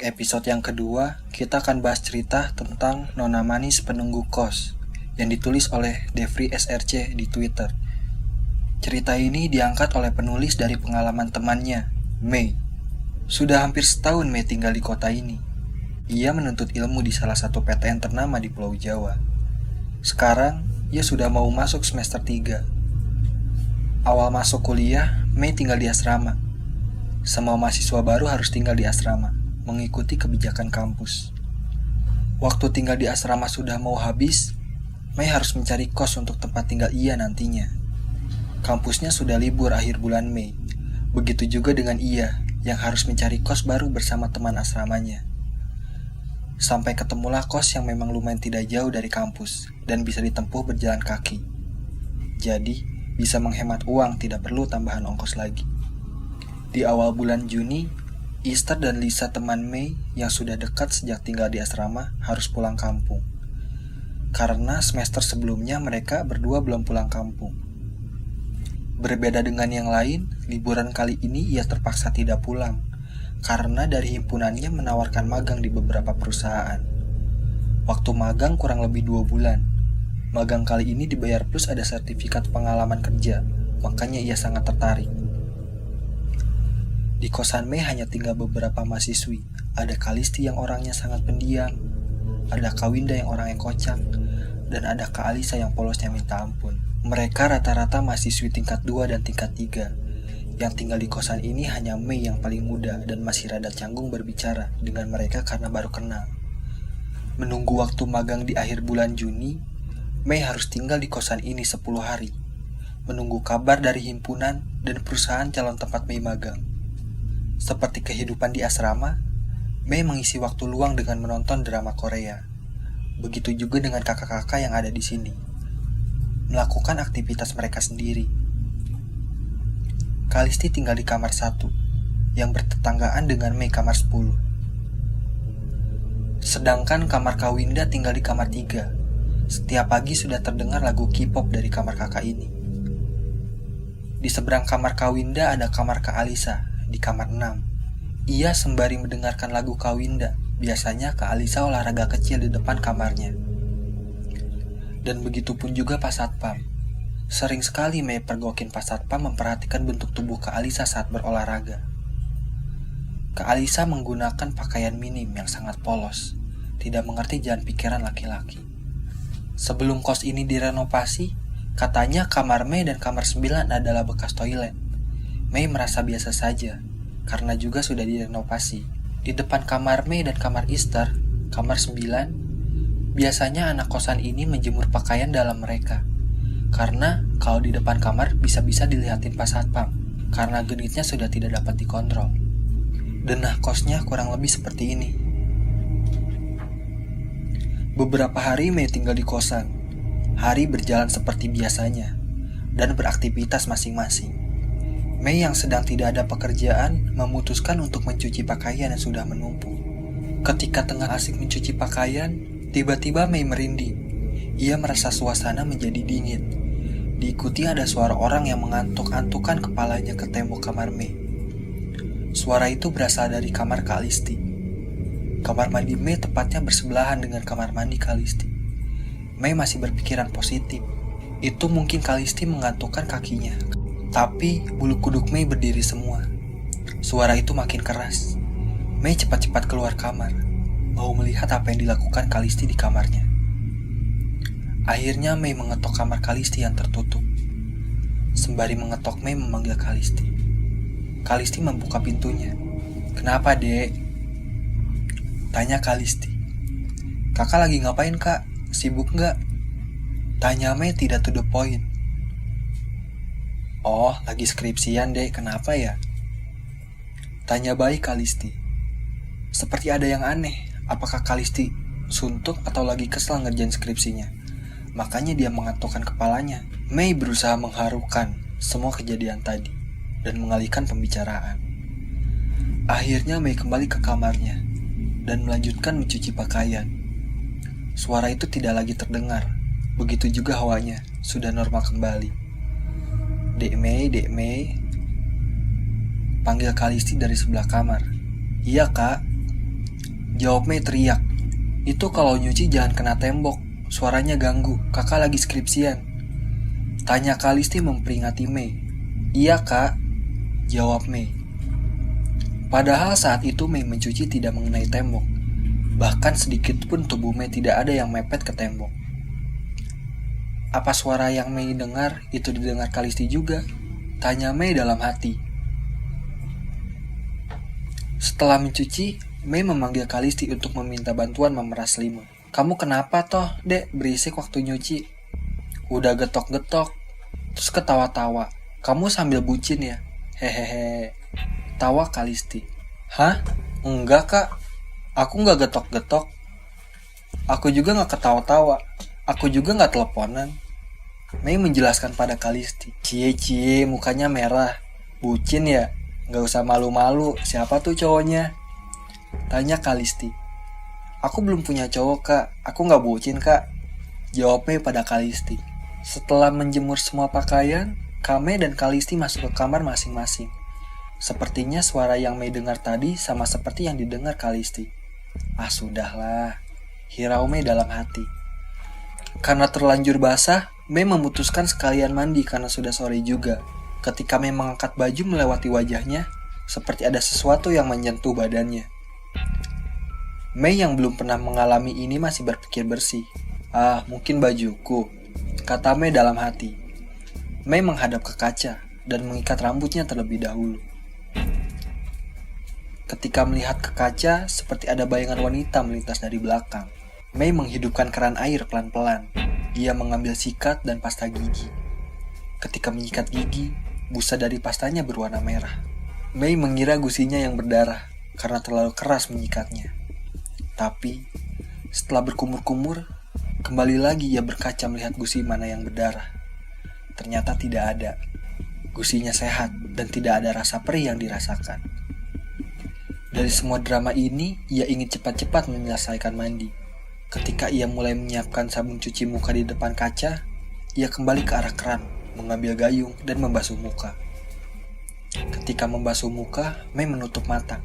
Untuk episode yang kedua, kita akan bahas cerita tentang Nona Manis Penunggu Kos yang ditulis oleh Devri SRC di Twitter. Cerita ini diangkat oleh penulis dari pengalaman temannya, Mei. Sudah hampir setahun Mei tinggal di kota ini. Ia menuntut ilmu di salah satu PTN ternama di Pulau Jawa. Sekarang, ia sudah mau masuk semester 3. Awal masuk kuliah, Mei tinggal di asrama. Semua mahasiswa baru harus tinggal di asrama mengikuti kebijakan kampus. Waktu tinggal di asrama sudah mau habis, Mei harus mencari kos untuk tempat tinggal ia nantinya. Kampusnya sudah libur akhir bulan Mei. Begitu juga dengan ia yang harus mencari kos baru bersama teman asramanya. Sampai ketemulah kos yang memang lumayan tidak jauh dari kampus dan bisa ditempuh berjalan kaki. Jadi, bisa menghemat uang tidak perlu tambahan ongkos lagi. Di awal bulan Juni, Easter dan Lisa teman Mei yang sudah dekat sejak tinggal di asrama harus pulang kampung. Karena semester sebelumnya mereka berdua belum pulang kampung. Berbeda dengan yang lain, liburan kali ini ia terpaksa tidak pulang karena dari himpunannya menawarkan magang di beberapa perusahaan. Waktu magang kurang lebih dua bulan. Magang kali ini dibayar plus ada sertifikat pengalaman kerja, makanya ia sangat tertarik. Di kosan Mei hanya tinggal beberapa mahasiswi. Ada Kalisti yang orangnya sangat pendiam, ada Kawinda yang orangnya kocak, dan ada Kak Alisa yang polosnya minta ampun. Mereka rata-rata mahasiswi tingkat 2 dan tingkat 3. Yang tinggal di kosan ini hanya Mei yang paling muda dan masih rada canggung berbicara dengan mereka karena baru kenal. Menunggu waktu magang di akhir bulan Juni, Mei harus tinggal di kosan ini 10 hari. Menunggu kabar dari himpunan dan perusahaan calon tempat Mei magang. Seperti kehidupan di asrama, Mei mengisi waktu luang dengan menonton drama Korea. Begitu juga dengan kakak-kakak yang ada di sini. Melakukan aktivitas mereka sendiri. Kalisti tinggal di kamar satu, yang bertetanggaan dengan Mei kamar 10. Sedangkan kamar Kawinda tinggal di kamar 3. Setiap pagi sudah terdengar lagu K-pop dari kamar kakak ini. Di seberang kamar Kawinda ada kamar Kak Alisa di kamar 6. Ia sembari mendengarkan lagu Kawinda, biasanya Kak Alisa olahraga kecil di depan kamarnya. Dan begitu pun juga Pak Satpam. Sering sekali Mei pergokin Pak Satpam memperhatikan bentuk tubuh Kak Alisa saat berolahraga. Kak Alisa menggunakan pakaian minim yang sangat polos, tidak mengerti jalan pikiran laki-laki. Sebelum kos ini direnovasi, katanya kamar Mei dan kamar 9 adalah bekas toilet. Mei merasa biasa saja, karena juga sudah direnovasi. Di depan kamar Mei dan kamar Easter, kamar 9, biasanya anak kosan ini menjemur pakaian dalam mereka. Karena kalau di depan kamar bisa-bisa dilihatin pas satpam, karena genitnya sudah tidak dapat dikontrol. Denah kosnya kurang lebih seperti ini. Beberapa hari Mei tinggal di kosan. Hari berjalan seperti biasanya, dan beraktivitas masing-masing. Mei yang sedang tidak ada pekerjaan memutuskan untuk mencuci pakaian yang sudah menumpuk. Ketika tengah asik mencuci pakaian, tiba-tiba Mei merinding. Ia merasa suasana menjadi dingin. Diikuti ada suara orang yang mengantuk-antukan kepalanya ke tembok kamar Mei. Suara itu berasal dari kamar Kalisti. Kamar mandi Mei tepatnya bersebelahan dengan kamar mandi Kalisti. Mei masih berpikiran positif. Itu mungkin Kalisti mengantukkan kakinya tapi bulu kuduk Mei berdiri semua. Suara itu makin keras. Mei cepat-cepat keluar kamar, mau melihat apa yang dilakukan Kalisti di kamarnya. Akhirnya Mei mengetok kamar Kalisti yang tertutup. Sembari mengetok Mei memanggil Kalisti. Kalisti membuka pintunya. Kenapa dek? Tanya Kalisti. Kakak lagi ngapain kak? Sibuk nggak? Tanya Mei tidak to the point. Oh, lagi skripsian deh, kenapa ya? Tanya baik Kalisti. Seperti ada yang aneh, apakah Kalisti suntuk atau lagi kesel ngerjain skripsinya? Makanya dia mengantukkan kepalanya. Mei berusaha mengharukan semua kejadian tadi dan mengalihkan pembicaraan. Akhirnya Mei kembali ke kamarnya dan melanjutkan mencuci pakaian. Suara itu tidak lagi terdengar, begitu juga hawanya sudah normal kembali. Dek Mei, Dek Mei. Panggil Kalisti dari sebelah kamar. Iya kak. Jawab Mei teriak. Itu kalau nyuci jangan kena tembok. Suaranya ganggu. Kakak lagi skripsian. Tanya Kalisti memperingati Mei. Iya kak. Jawab Mei. Padahal saat itu Mei mencuci tidak mengenai tembok. Bahkan sedikit pun tubuh Mei tidak ada yang mepet ke tembok. Apa suara yang Mei dengar itu didengar Kalisti juga? Tanya Mei dalam hati. Setelah mencuci, Mei memanggil Kalisti untuk meminta bantuan memeras selimut. Kamu kenapa toh, dek, berisik waktu nyuci? Udah getok-getok, terus ketawa-tawa. Kamu sambil bucin ya? Hehehe. Tawa Kalisti. Hah? Enggak, Kak. Aku nggak getok-getok. Aku juga nggak ketawa-tawa. Aku juga nggak teleponan. Mei menjelaskan pada Kalisti. Cie-cie, mukanya merah. Bucin ya? Gak usah malu-malu, siapa tuh cowoknya? Tanya Kalisti. Aku belum punya cowok kak, aku gak bucin kak. Jawabnya pada Kalisti. Setelah menjemur semua pakaian, Kame dan Kalisti masuk ke kamar masing-masing. Sepertinya suara yang Mei dengar tadi sama seperti yang didengar Kalisti. Ah sudahlah, hirau Mei dalam hati. Karena terlanjur basah, Mei memutuskan sekalian mandi karena sudah sore juga. Ketika Mei mengangkat baju melewati wajahnya, seperti ada sesuatu yang menyentuh badannya. Mei yang belum pernah mengalami ini masih berpikir bersih. Ah, mungkin bajuku, kata Mei dalam hati. Mei menghadap ke kaca dan mengikat rambutnya terlebih dahulu. Ketika melihat ke kaca, seperti ada bayangan wanita melintas dari belakang. Mei menghidupkan keran air pelan-pelan. Dia mengambil sikat dan pasta gigi. Ketika menyikat gigi, busa dari pastanya berwarna merah. Mei mengira gusinya yang berdarah karena terlalu keras menyikatnya. Tapi, setelah berkumur-kumur, kembali lagi ia berkaca melihat gusi mana yang berdarah. Ternyata tidak ada. Gusinya sehat dan tidak ada rasa perih yang dirasakan. Dari semua drama ini, ia ingin cepat-cepat menyelesaikan mandi. Ketika ia mulai menyiapkan sabun cuci muka di depan kaca, ia kembali ke arah keran mengambil gayung, dan membasuh muka. Ketika membasuh muka, Mei menutup mata.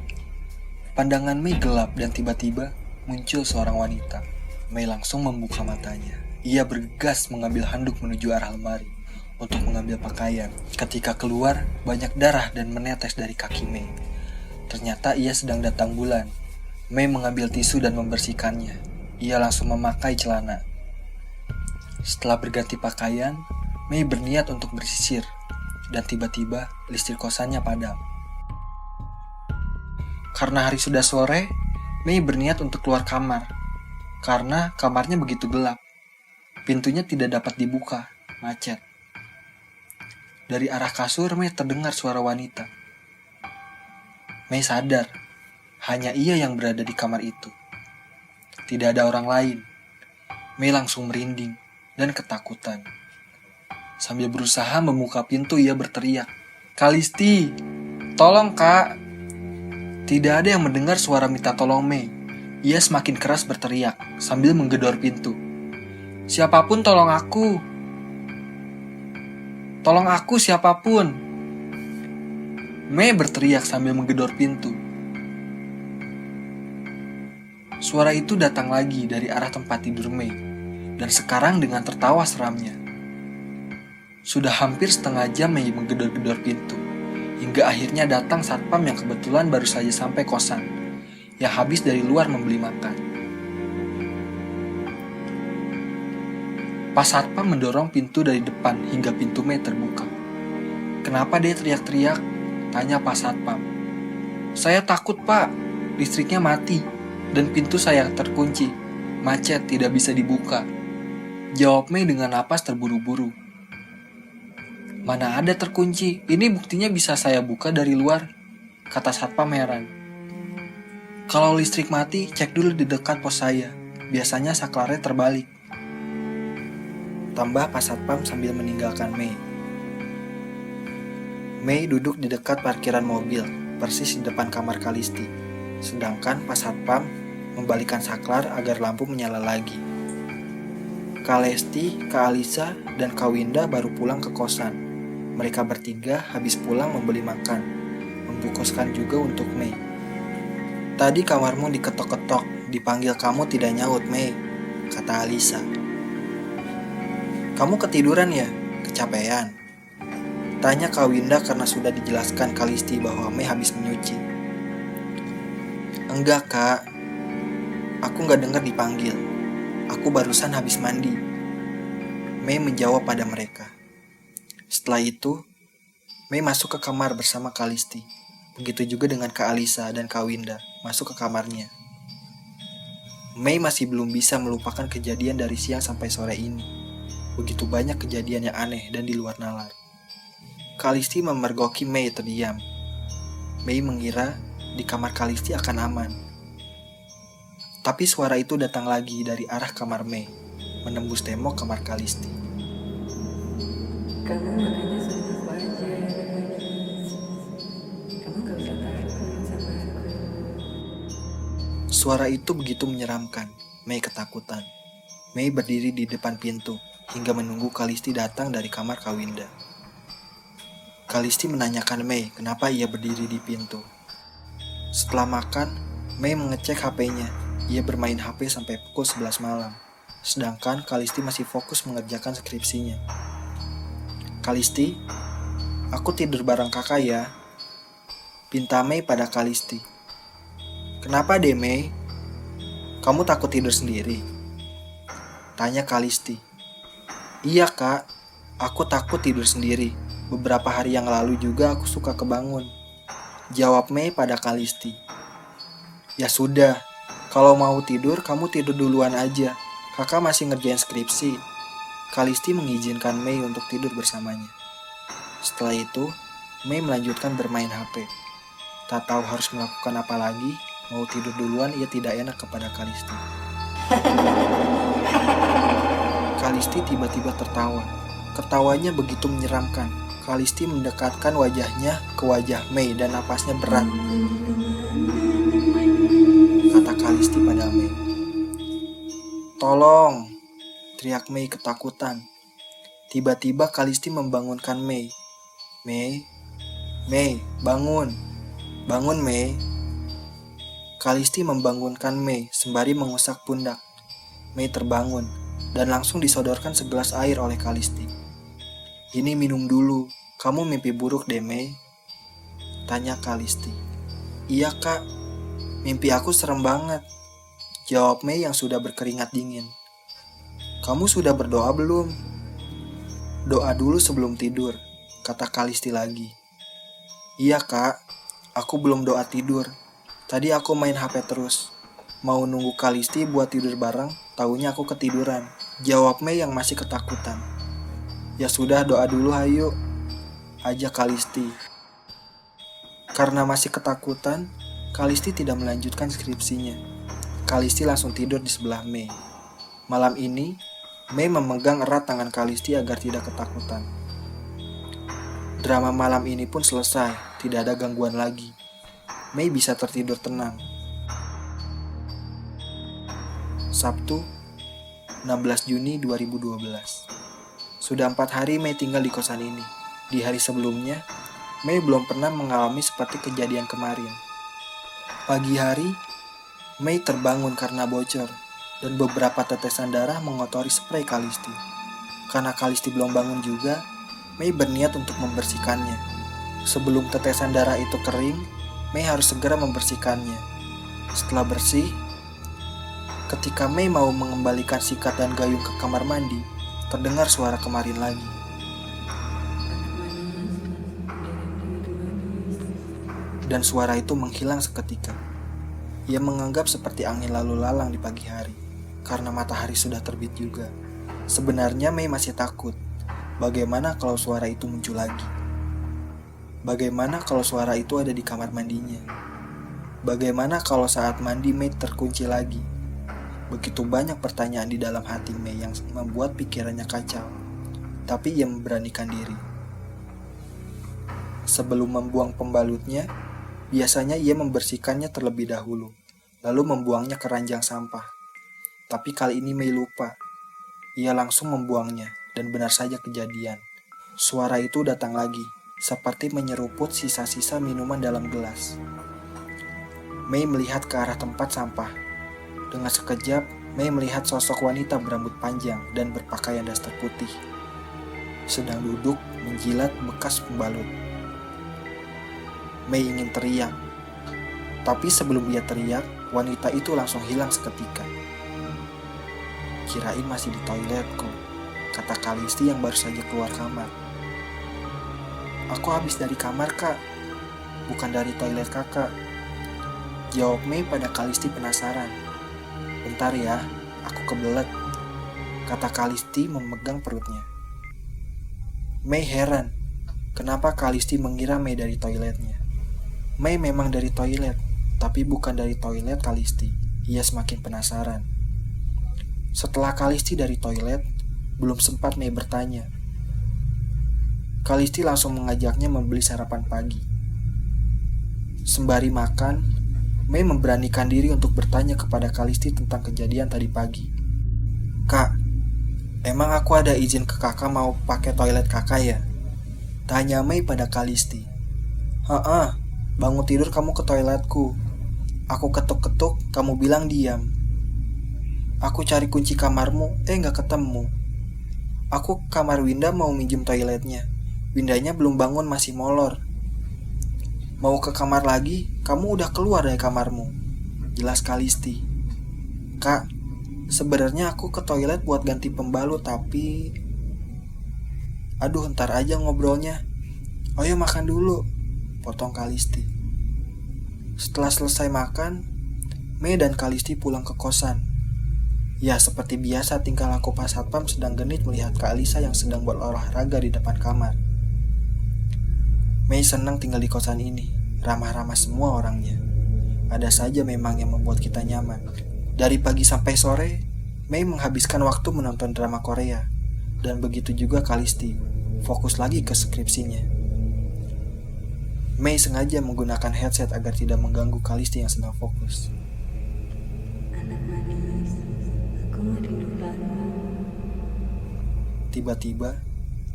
Pandangan Mei gelap dan tiba-tiba muncul seorang wanita. Mei langsung membuka matanya. Ia bergegas mengambil handuk menuju arah lemari untuk mengambil pakaian. Ketika keluar, banyak darah dan menetes dari kaki Mei. Ternyata ia sedang datang bulan. Mei mengambil tisu dan membersihkannya. Ia langsung memakai celana. Setelah berganti pakaian, Mei berniat untuk bersisir, dan tiba-tiba listrik kosannya padam. Karena hari sudah sore, Mei berniat untuk keluar kamar, karena kamarnya begitu gelap. Pintunya tidak dapat dibuka, macet. Dari arah kasur, Mei terdengar suara wanita. Mei sadar, hanya ia yang berada di kamar itu. Tidak ada orang lain. Mei langsung merinding dan ketakutan. Sambil berusaha membuka pintu, ia berteriak, Kalisti, tolong kak. Tidak ada yang mendengar suara minta tolong Mei. Ia semakin keras berteriak sambil menggedor pintu. Siapa pun tolong aku. Tolong aku siapa pun. Mei berteriak sambil menggedor pintu. Suara itu datang lagi dari arah tempat tidur Mei, dan sekarang dengan tertawa seramnya. Sudah hampir setengah jam Mei menggedor-gedor pintu. Hingga akhirnya datang satpam yang kebetulan baru saja sampai kosan. Yang habis dari luar membeli makan. Pas satpam mendorong pintu dari depan hingga pintu Mei terbuka. Kenapa dia teriak-teriak? Tanya pas satpam. Saya takut pak, listriknya mati dan pintu saya terkunci. Macet tidak bisa dibuka. Jawab Mei dengan napas terburu-buru. Mana ada terkunci, ini buktinya bisa saya buka dari luar, kata satpam heran. Kalau listrik mati, cek dulu di dekat pos saya. Biasanya saklarnya terbalik. Tambah pas satpam sambil meninggalkan Mei. Mei duduk di dekat parkiran mobil, persis di depan kamar Kalisti. Sedangkan pas satpam membalikan saklar agar lampu menyala lagi. Kalesti, Kak Alisa, dan Kawinda baru pulang ke kosan. Mereka bertiga habis pulang membeli makan, membungkuskan juga untuk Mei. Tadi kamarmu diketok-ketok, dipanggil kamu tidak nyaut, Mei, kata Alisa. Kamu ketiduran ya? Kecapean? Tanya Kawinda karena sudah dijelaskan Kalisti bahwa Mei habis menyuci. Enggak, Kak. Aku nggak dengar dipanggil. Aku barusan habis mandi. Mei menjawab pada mereka. Setelah itu, Mei masuk ke kamar bersama Kalisti. Begitu juga dengan Kak Alisa dan Kak Winda masuk ke kamarnya. Mei masih belum bisa melupakan kejadian dari siang sampai sore ini. Begitu banyak kejadian yang aneh dan di luar nalar. Kalisti memergoki Mei terdiam. Mei mengira di kamar Kalisti akan aman. Tapi suara itu datang lagi dari arah kamar Mei, menembus tembok kamar Kalisti. Kamu makanya sama aja Kamu gak usah takut sama aku. Suara itu begitu menyeramkan. Mei ketakutan. Mei berdiri di depan pintu hingga menunggu Kalisti datang dari kamar Kawinda. Kalisti menanyakan Mei kenapa ia berdiri di pintu. Setelah makan, Mei mengecek HP-nya. Ia bermain HP sampai pukul 11 malam. Sedangkan Kalisti masih fokus mengerjakan skripsinya. Kalisti, aku tidur bareng kakak ya. Pinta Mei pada Kalisti. Kenapa deh Mei? Kamu takut tidur sendiri? Tanya Kalisti. Iya kak, aku takut tidur sendiri. Beberapa hari yang lalu juga aku suka kebangun. Jawab Mei pada Kalisti. Ya sudah, kalau mau tidur kamu tidur duluan aja. Kakak masih ngerjain skripsi. Kalisti mengizinkan Mei untuk tidur bersamanya. Setelah itu, Mei melanjutkan bermain HP. Tak tahu harus melakukan apa lagi, mau tidur duluan ia tidak enak kepada Kalisti. Kalisti tiba-tiba tertawa. Ketawanya begitu menyeramkan. Kalisti mendekatkan wajahnya ke wajah Mei dan napasnya berat. Kata Kalisti pada Mei. Tolong, teriak Mei ketakutan. Tiba-tiba Kalisti membangunkan Mei. Mei, Mei, bangun. Bangun, Mei. Kalisti membangunkan Mei sembari mengusap pundak. Mei terbangun dan langsung disodorkan segelas air oleh Kalisti. Ini minum dulu, kamu mimpi buruk deh Mei. Tanya Kalisti. Iya kak, mimpi aku serem banget. Jawab Mei yang sudah berkeringat dingin. Kamu sudah berdoa belum? Doa dulu sebelum tidur, kata Kalisti lagi. Iya kak, aku belum doa tidur. Tadi aku main HP terus. Mau nunggu Kalisti buat tidur bareng, taunya aku ketiduran. Jawab Mei yang masih ketakutan. Ya sudah doa dulu hayu. Ajak Kalisti. Karena masih ketakutan, Kalisti tidak melanjutkan skripsinya. Kalisti langsung tidur di sebelah Mei. Malam ini, Mei memegang erat tangan Kalisti agar tidak ketakutan. Drama malam ini pun selesai, tidak ada gangguan lagi. Mei bisa tertidur tenang. Sabtu, 16 Juni 2012. Sudah empat hari Mei tinggal di kosan ini. Di hari sebelumnya, Mei belum pernah mengalami seperti kejadian kemarin. Pagi hari, Mei terbangun karena bocor dan beberapa tetesan darah mengotori spray Kalisti. Karena Kalisti belum bangun juga, Mei berniat untuk membersihkannya. Sebelum tetesan darah itu kering, Mei harus segera membersihkannya. Setelah bersih, ketika Mei mau mengembalikan sikat dan gayung ke kamar mandi, terdengar suara kemarin lagi. Dan suara itu menghilang seketika. Ia menganggap seperti angin lalu lalang di pagi hari, karena matahari sudah terbit juga. Sebenarnya Mei masih takut. Bagaimana kalau suara itu muncul lagi? Bagaimana kalau suara itu ada di kamar mandinya? Bagaimana kalau saat mandi Mei terkunci lagi? Begitu banyak pertanyaan di dalam hati Mei yang membuat pikirannya kacau. Tapi ia memberanikan diri. Sebelum membuang pembalutnya, biasanya ia membersihkannya terlebih dahulu, lalu membuangnya ke ranjang sampah. Tapi kali ini Mei lupa. Ia langsung membuangnya, dan benar saja kejadian. Suara itu datang lagi, seperti menyeruput sisa-sisa minuman dalam gelas. Mei melihat ke arah tempat sampah. Dengan sekejap, Mei melihat sosok wanita berambut panjang dan berpakaian daster putih. Sedang duduk menjilat bekas pembalut. Mei ingin teriak. Tapi sebelum dia teriak, wanita itu langsung hilang seketika. Kirain masih di toiletku, kata Kalisti yang baru saja keluar kamar. Aku habis dari kamar, Kak. Bukan dari toilet kakak. Jawab Mei pada Kalisti penasaran. Bentar ya, aku kebelet. Kata Kalisti memegang perutnya. Mei heran, kenapa Kalisti mengira Mei dari toiletnya. Mei memang dari toilet, tapi bukan dari toilet Kalisti. Ia semakin penasaran. Setelah Kalisti dari toilet, belum sempat Mei bertanya. Kalisti langsung mengajaknya membeli sarapan pagi. Sembari makan, Mei memberanikan diri untuk bertanya kepada Kalisti tentang kejadian tadi pagi. Kak, emang aku ada izin ke kakak mau pakai toilet kakak ya? Tanya Mei pada Kalisti. Haa, bangun tidur kamu ke toiletku. Aku ketuk-ketuk, kamu bilang diam. Aku cari kunci kamarmu, eh nggak ketemu. Aku ke kamar Winda mau minjem toiletnya. Windanya belum bangun masih molor. Mau ke kamar lagi, kamu udah keluar dari kamarmu. Jelas Kalisti. Kak, sebenarnya aku ke toilet buat ganti pembalut tapi... Aduh, ntar aja ngobrolnya. Ayo makan dulu, potong Kalisti. Setelah selesai makan, Mei dan Kalisti pulang ke kosan. Ya, seperti biasa tingkah laku Pak Satpam sedang genit melihat Kak Alisa yang sedang berolahraga di depan kamar. Mei senang tinggal di kosan ini, ramah-ramah semua orangnya. Ada saja memang yang membuat kita nyaman. Dari pagi sampai sore, Mei menghabiskan waktu menonton drama Korea. Dan begitu juga Kalisti, fokus lagi ke skripsinya. Mei sengaja menggunakan headset agar tidak mengganggu Kalisti yang sedang fokus. Anak manis, aku merindukanmu. Tiba-tiba,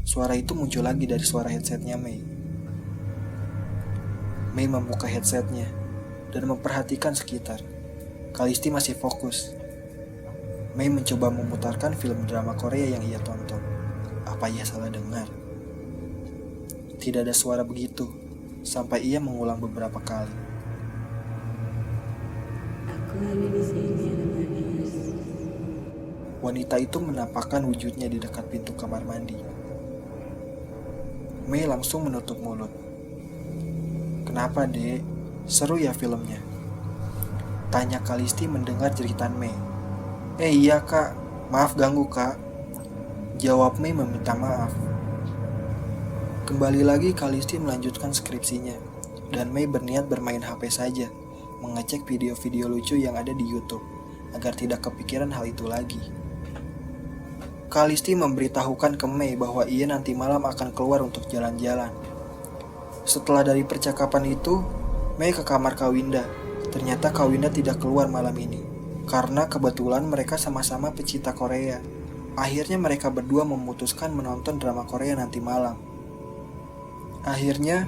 suara itu muncul lagi dari suara headsetnya Mei. Mei membuka headsetnya dan memperhatikan sekitar. Kalisti masih fokus. Mei mencoba memutarkan film drama Korea yang ia tonton. Apa ia salah dengar? Tidak ada suara begitu, sampai ia mengulang beberapa kali. Aku ada di sini. Wanita itu menampakkan wujudnya di dekat pintu kamar mandi. Mei langsung menutup mulut. Kenapa, Dek? Seru ya filmnya? Tanya Kalisti mendengar jeritan Mei. Eh iya, Kak. Maaf ganggu, Kak. Jawab Mei meminta maaf. Kembali lagi Kalisti melanjutkan skripsinya. Dan Mei berniat bermain HP saja, mengecek video-video lucu yang ada di YouTube, agar tidak kepikiran hal itu lagi. Kalisti memberitahukan ke Mei bahwa ia nanti malam akan keluar untuk jalan-jalan. Setelah dari percakapan itu, Mei ke kamar Kawinda. Ternyata Kawinda tidak keluar malam ini. Karena kebetulan mereka sama-sama pecinta Korea. Akhirnya mereka berdua memutuskan menonton drama Korea nanti malam. Akhirnya,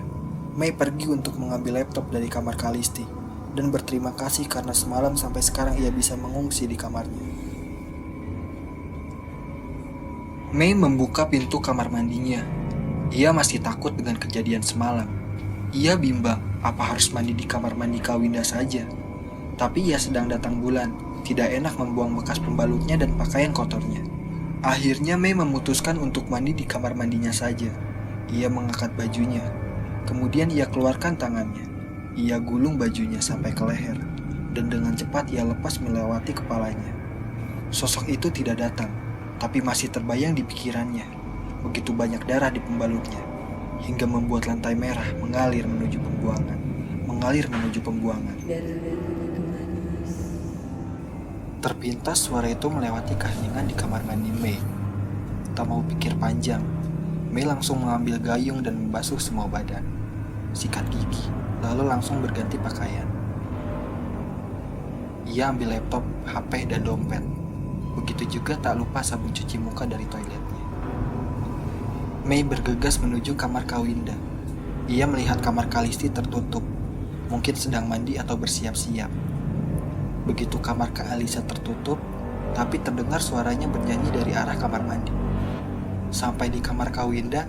Mei pergi untuk mengambil laptop dari kamar Kalisti dan berterima kasih karena semalam sampai sekarang ia bisa mengungsi di kamarnya. Mei membuka pintu kamar mandinya. Ia masih takut dengan kejadian semalam. Ia bimbang apa harus mandi di kamar mandi Kawinda saja. Tapi ia sedang datang bulan, tidak enak membuang bekas pembalutnya dan pakaian kotornya. Akhirnya Mei memutuskan untuk mandi di kamar mandinya saja. Ia mengangkat bajunya. Kemudian ia keluarkan tangannya. Ia gulung bajunya sampai ke leher. Dan dengan cepat ia lepas melewati kepalanya. Sosok itu tidak datang, tapi masih terbayang di pikirannya. Begitu banyak darah di pembalutnya, hingga membuat lantai merah mengalir menuju pembuangan. Mengalir menuju pembuangan. Terpintas suara itu melewati keheningan di kamar mandi Mei. Tak mau pikir panjang, Mei langsung mengambil gayung dan membasuh semua badan. Sikat gigi, lalu langsung berganti pakaian. Ia ambil laptop, HP, dan dompet. Begitu juga tak lupa sabun cuci muka dari toiletnya. Mei bergegas menuju kamar Kawinda. Ia melihat kamar Kalisti tertutup. mungkin sedang mandi atau bersiap-siap. Begitu kamar Kak Alisa tertutup, tapi terdengar suaranya bernyanyi dari arah kamar mandi. Sampai di kamar Kak Winda,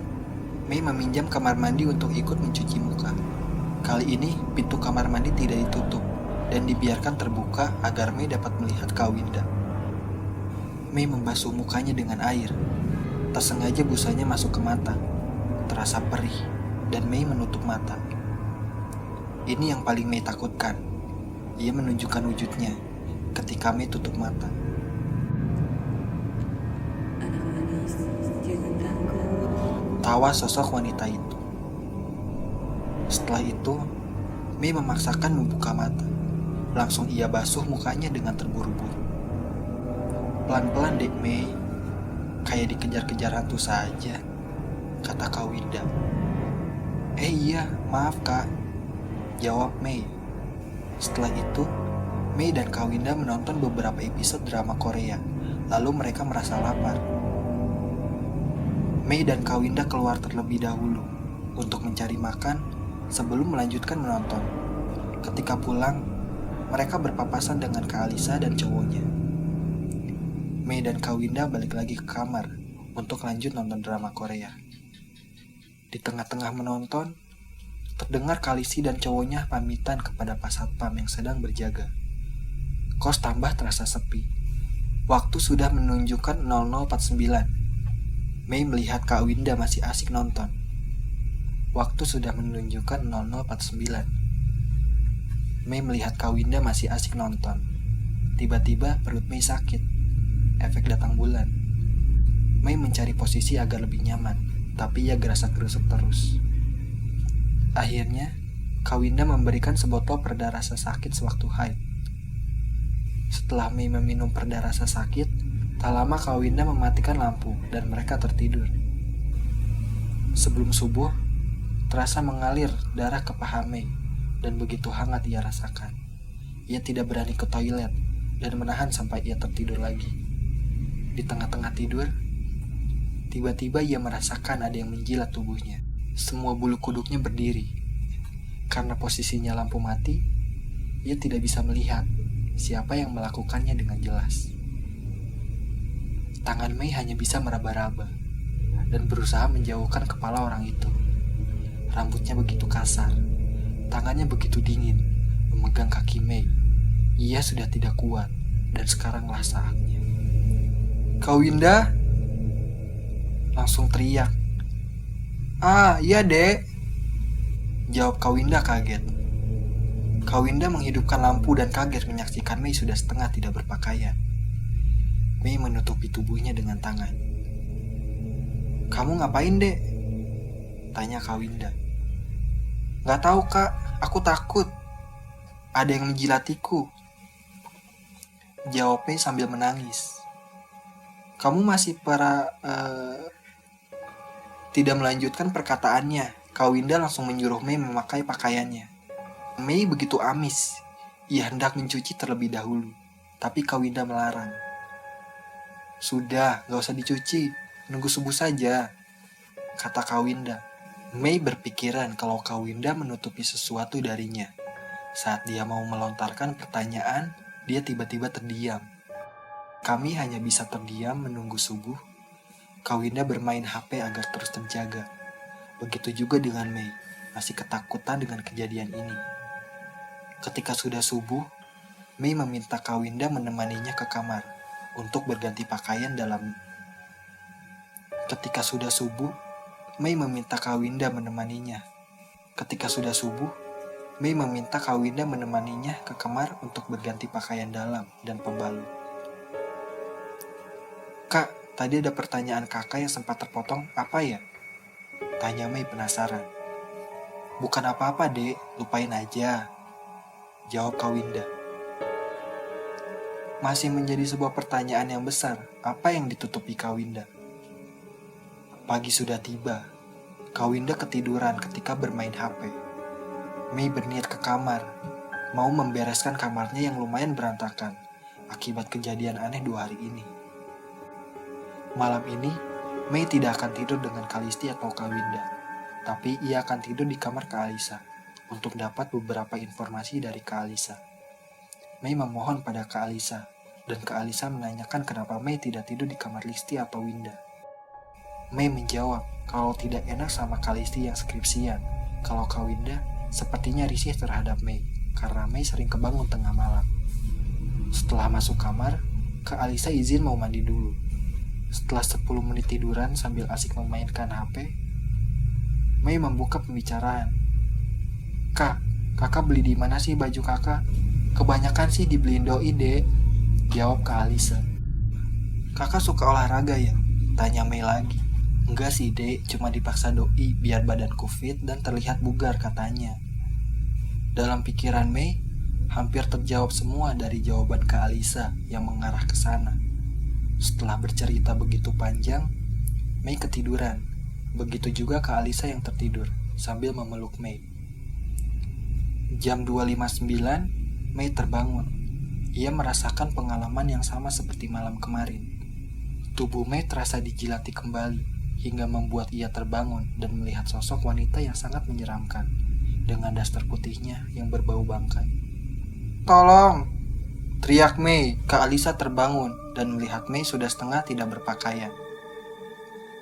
Mei meminjam kamar mandi untuk ikut mencuci muka. Kali ini, pintu kamar mandi tidak ditutup dan dibiarkan terbuka agar Mei dapat melihat Kak Winda. Mei membasuh mukanya dengan air. Tersengaja busanya masuk ke mata. Terasa perih, dan Mei menutup mata. Ini yang paling Mei takutkan. Ia menunjukkan wujudnya ketika Mei tutup mata. Tawa sosok wanita itu. Setelah itu, Mei memaksakan membuka mata. Langsung ia basuh mukanya dengan terburu-buru. Pelan-pelan dek Mei, kayak dikejar-kejar hantu saja, kata Kak Winda. Eh iya, maaf kak, jawab Mei. Setelah itu, Mei dan Kak Winda menonton beberapa episode drama Korea, lalu mereka merasa lapar. Mei dan Kak Winda keluar terlebih dahulu untuk mencari makan sebelum melanjutkan menonton. Ketika pulang, mereka berpapasan dengan Kak Alisa dan cowoknya. Mei dan Kak Winda balik lagi ke kamar untuk lanjut nonton drama Korea. Di tengah-tengah menonton, terdengar Kalisi dan cowoknya pamitan kepada Pak Satpam yang sedang berjaga. Kos tambah terasa sepi. Waktu sudah menunjukkan 0049. Mei melihat Kak Winda masih asik nonton. Waktu sudah menunjukkan 0049. Mei melihat Kak Winda masih asik nonton. Tiba-tiba perut Mei sakit. Efek datang bulan. Mei mencari posisi agar lebih nyaman tapi ia gerasa gerusuk terus. Akhirnya, Kawinda memberikan sebotol perda rasa sakit sewaktu haid. Setelah Mei meminum perda rasa sakit, tak lama Kawinda mematikan lampu dan mereka tertidur. Sebelum subuh, terasa mengalir darah ke paha Mei dan begitu hangat ia rasakan. Ia tidak berani ke toilet dan menahan sampai ia tertidur lagi. Di tengah-tengah tidur, Tiba-tiba ia merasakan ada yang menjilat tubuhnya. Semua bulu kuduknya berdiri. Karena posisinya lampu mati, ia tidak bisa melihat siapa yang melakukannya dengan jelas. Tangan Mei hanya bisa meraba-raba dan berusaha menjauhkan kepala orang itu. Rambutnya begitu kasar, tangannya begitu dingin, memegang kaki Mei. Ia sudah tidak kuat, dan sekaranglah saatnya. Kau Winda, langsung teriak. Ah, iya dek. Jawab Kawinda kaget. Kawinda menghidupkan lampu dan kaget menyaksikan Mei sudah setengah tidak berpakaian. Mei menutupi tubuhnya dengan tangan. Kamu ngapain dek? Tanya Kawinda. Gak tahu kak, aku takut. Ada yang menjilatiku. Jawab Mei sambil menangis. Kamu masih para uh, tidak melanjutkan perkataannya, Kawinda langsung menyuruh Mei memakai pakaiannya. Mei begitu amis. Ia hendak mencuci terlebih dahulu, tapi Kawinda melarang. Sudah, gak usah dicuci. Nunggu subuh saja, kata Kawinda. Mei berpikiran kalau Kawinda menutupi sesuatu darinya. Saat dia mau melontarkan pertanyaan, dia tiba-tiba terdiam. Kami hanya bisa terdiam menunggu subuh Kawinda bermain HP agar terus terjaga. Begitu juga dengan Mei, masih ketakutan dengan kejadian ini. Ketika sudah subuh, Mei meminta Kawinda menemaninya ke kamar untuk berganti pakaian dalam. Ketika sudah subuh, Mei meminta Kawinda menemaninya. Ketika sudah subuh, Mei meminta Kawinda menemaninya ke kamar untuk berganti pakaian dalam dan pembalut. Kak, Tadi ada pertanyaan kakak yang sempat terpotong, apa ya? Tanya Mei penasaran. Bukan apa-apa dek, lupain aja. Jawab Kawinda. Masih menjadi sebuah pertanyaan yang besar, apa yang ditutupi Kawinda? Pagi sudah tiba. Kawinda ketiduran ketika bermain HP. Mei berniat ke kamar, mau membereskan kamarnya yang lumayan berantakan akibat kejadian aneh dua hari ini. Malam ini, Mei tidak akan tidur dengan Kalisti atau Kawinda, tapi ia akan tidur di kamar Kak Alisa. untuk dapat beberapa informasi dari Kak Alisa. Mei memohon pada Kak Alisa, dan Kak Alisa menanyakan kenapa Mei tidak tidur di kamar Listi atau Winda. Mei menjawab kalau tidak enak sama Kak Listi yang skripsian, kalau Kak Winda sepertinya risih terhadap Mei, karena Mei sering kebangun tengah malam. Setelah masuk kamar, Kak Alisa izin mau mandi dulu. Setelah 10 menit tiduran sambil asik memainkan HP, Mei membuka pembicaraan. Kak, kakak beli di mana sih baju kakak? Kebanyakan sih dibeliin doi, dek. Jawab Kak Alisa. Kakak suka olahraga ya? Tanya Mei lagi. Enggak sih, dek. Cuma dipaksa doi biar badanku fit dan terlihat bugar katanya. Dalam pikiran Mei, hampir terjawab semua dari jawaban Kak Alisa yang mengarah ke sana. Setelah bercerita begitu panjang, Mei ketiduran. Begitu juga Kak Alisa yang tertidur sambil memeluk Mei. Jam 2.59, Mei terbangun. Ia merasakan pengalaman yang sama seperti malam kemarin. Tubuh Mei terasa dijilati kembali, hingga membuat ia terbangun dan melihat sosok wanita yang sangat menyeramkan, dengan daster putihnya yang berbau bangkai. Tolong! Teriak Mei, Kak Alisa terbangun dan melihat Mei sudah setengah tidak berpakaian.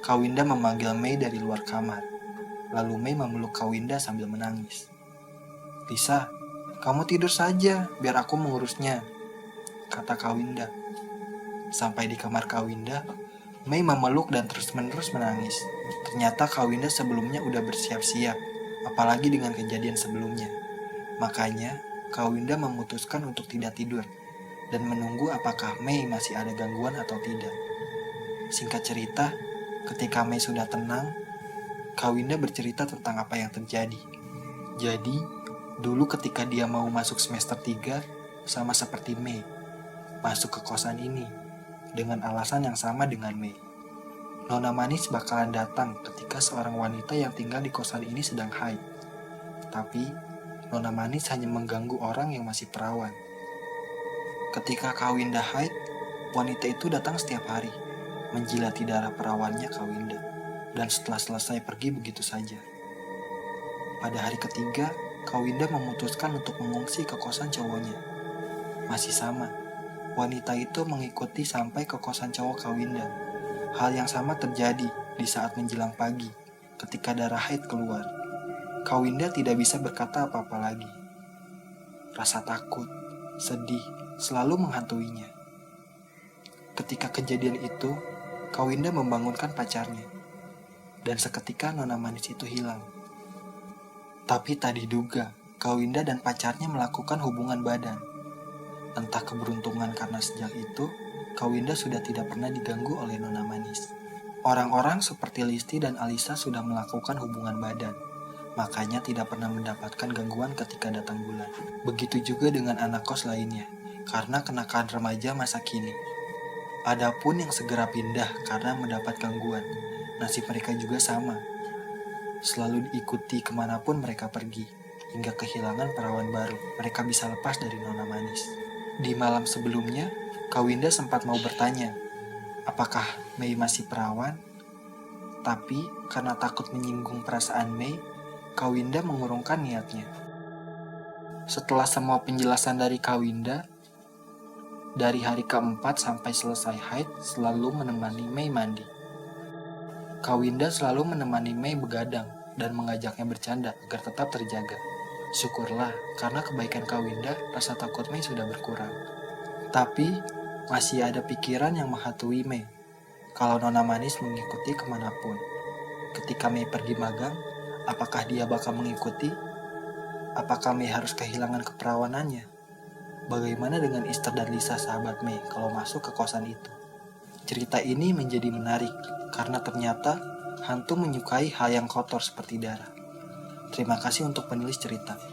Kawinda memanggil Mei dari luar kamar. Lalu Mei memeluk Kawinda sambil menangis. Lisa, kamu tidur saja, biar aku mengurusnya, kata Kawinda. Sampai di kamar Kawinda, Mei memeluk dan terus-menerus menangis. Ternyata Kawinda sebelumnya udah bersiap-siap, apalagi dengan kejadian sebelumnya. Makanya, Kawinda memutuskan untuk tidak tidur dan menunggu apakah Mei masih ada gangguan atau tidak. Singkat cerita, ketika Mei sudah tenang, Kawinda bercerita tentang apa yang terjadi. Jadi, Dulu ketika dia mau masuk semester 3, sama seperti Mei, masuk ke kosan ini dengan alasan yang sama dengan Mei. Nona manis bakalan datang ketika seorang wanita yang tinggal di kosan ini sedang haid. Tapi, Nona manis hanya mengganggu orang yang masih perawan. Ketika Kawinda haid, wanita itu datang setiap hari, menjilati darah perawannya Kawinda, dan setelah selesai pergi begitu saja. Pada hari ketiga, Kawinda memutuskan untuk mengungsi ke kosan cowoknya. Masih sama, wanita itu mengikuti sampai ke kosan cowok Kawinda. Hal yang sama terjadi di saat menjelang pagi, ketika darah haid keluar. Kawinda tidak bisa berkata apa-apa lagi. Rasa takut, sedih, selalu menghantuinya. Ketika kejadian itu, Kawinda membangunkan pacarnya. Dan seketika nona manis itu hilang. Tapi tak diduga, Kawinda dan pacarnya melakukan hubungan badan. Entah keberuntungan karena sejak itu, Kawinda sudah tidak pernah diganggu oleh Nona Manis. Orang-orang seperti Listi dan Alisa sudah melakukan hubungan badan, makanya tidak pernah mendapatkan gangguan ketika datang bulan. Begitu juga dengan anak kos lainnya, karena kenakan remaja masa kini. Adapun yang segera pindah karena mendapat gangguan, nasib mereka juga sama, selalu diikuti ke mana pun mereka pergi, hingga kehilangan perawan baru. Mereka bisa lepas dari nona manis. Di malam sebelumnya, Kawinda sempat mau bertanya, apakah Mei masih perawan? Tapi karena takut menyinggung perasaan Mei, Kawinda mengurungkan niatnya. Setelah semua penjelasan dari Kawinda, dari hari keempat sampai selesai haid selalu menemani Mei mandi. Kawinda selalu menemani Mei begadang dan mengajaknya bercanda agar tetap terjaga. Syukurlah, karena kebaikan Kawinda, rasa takut Mei sudah berkurang. Tapi, masih ada pikiran yang menghatui Mei. Kalau Nona Manis mengikuti ke mana pun. Ketika Mei pergi magang, apakah dia bakal mengikuti? Apakah Mei harus kehilangan keperawanannya? Bagaimana dengan Esther dan Lisa sahabat Mei kalau masuk ke kosan itu? Cerita ini menjadi menarik karena ternyata hantu menyukai hal yang kotor seperti darah. Terima kasih untuk penulis cerita.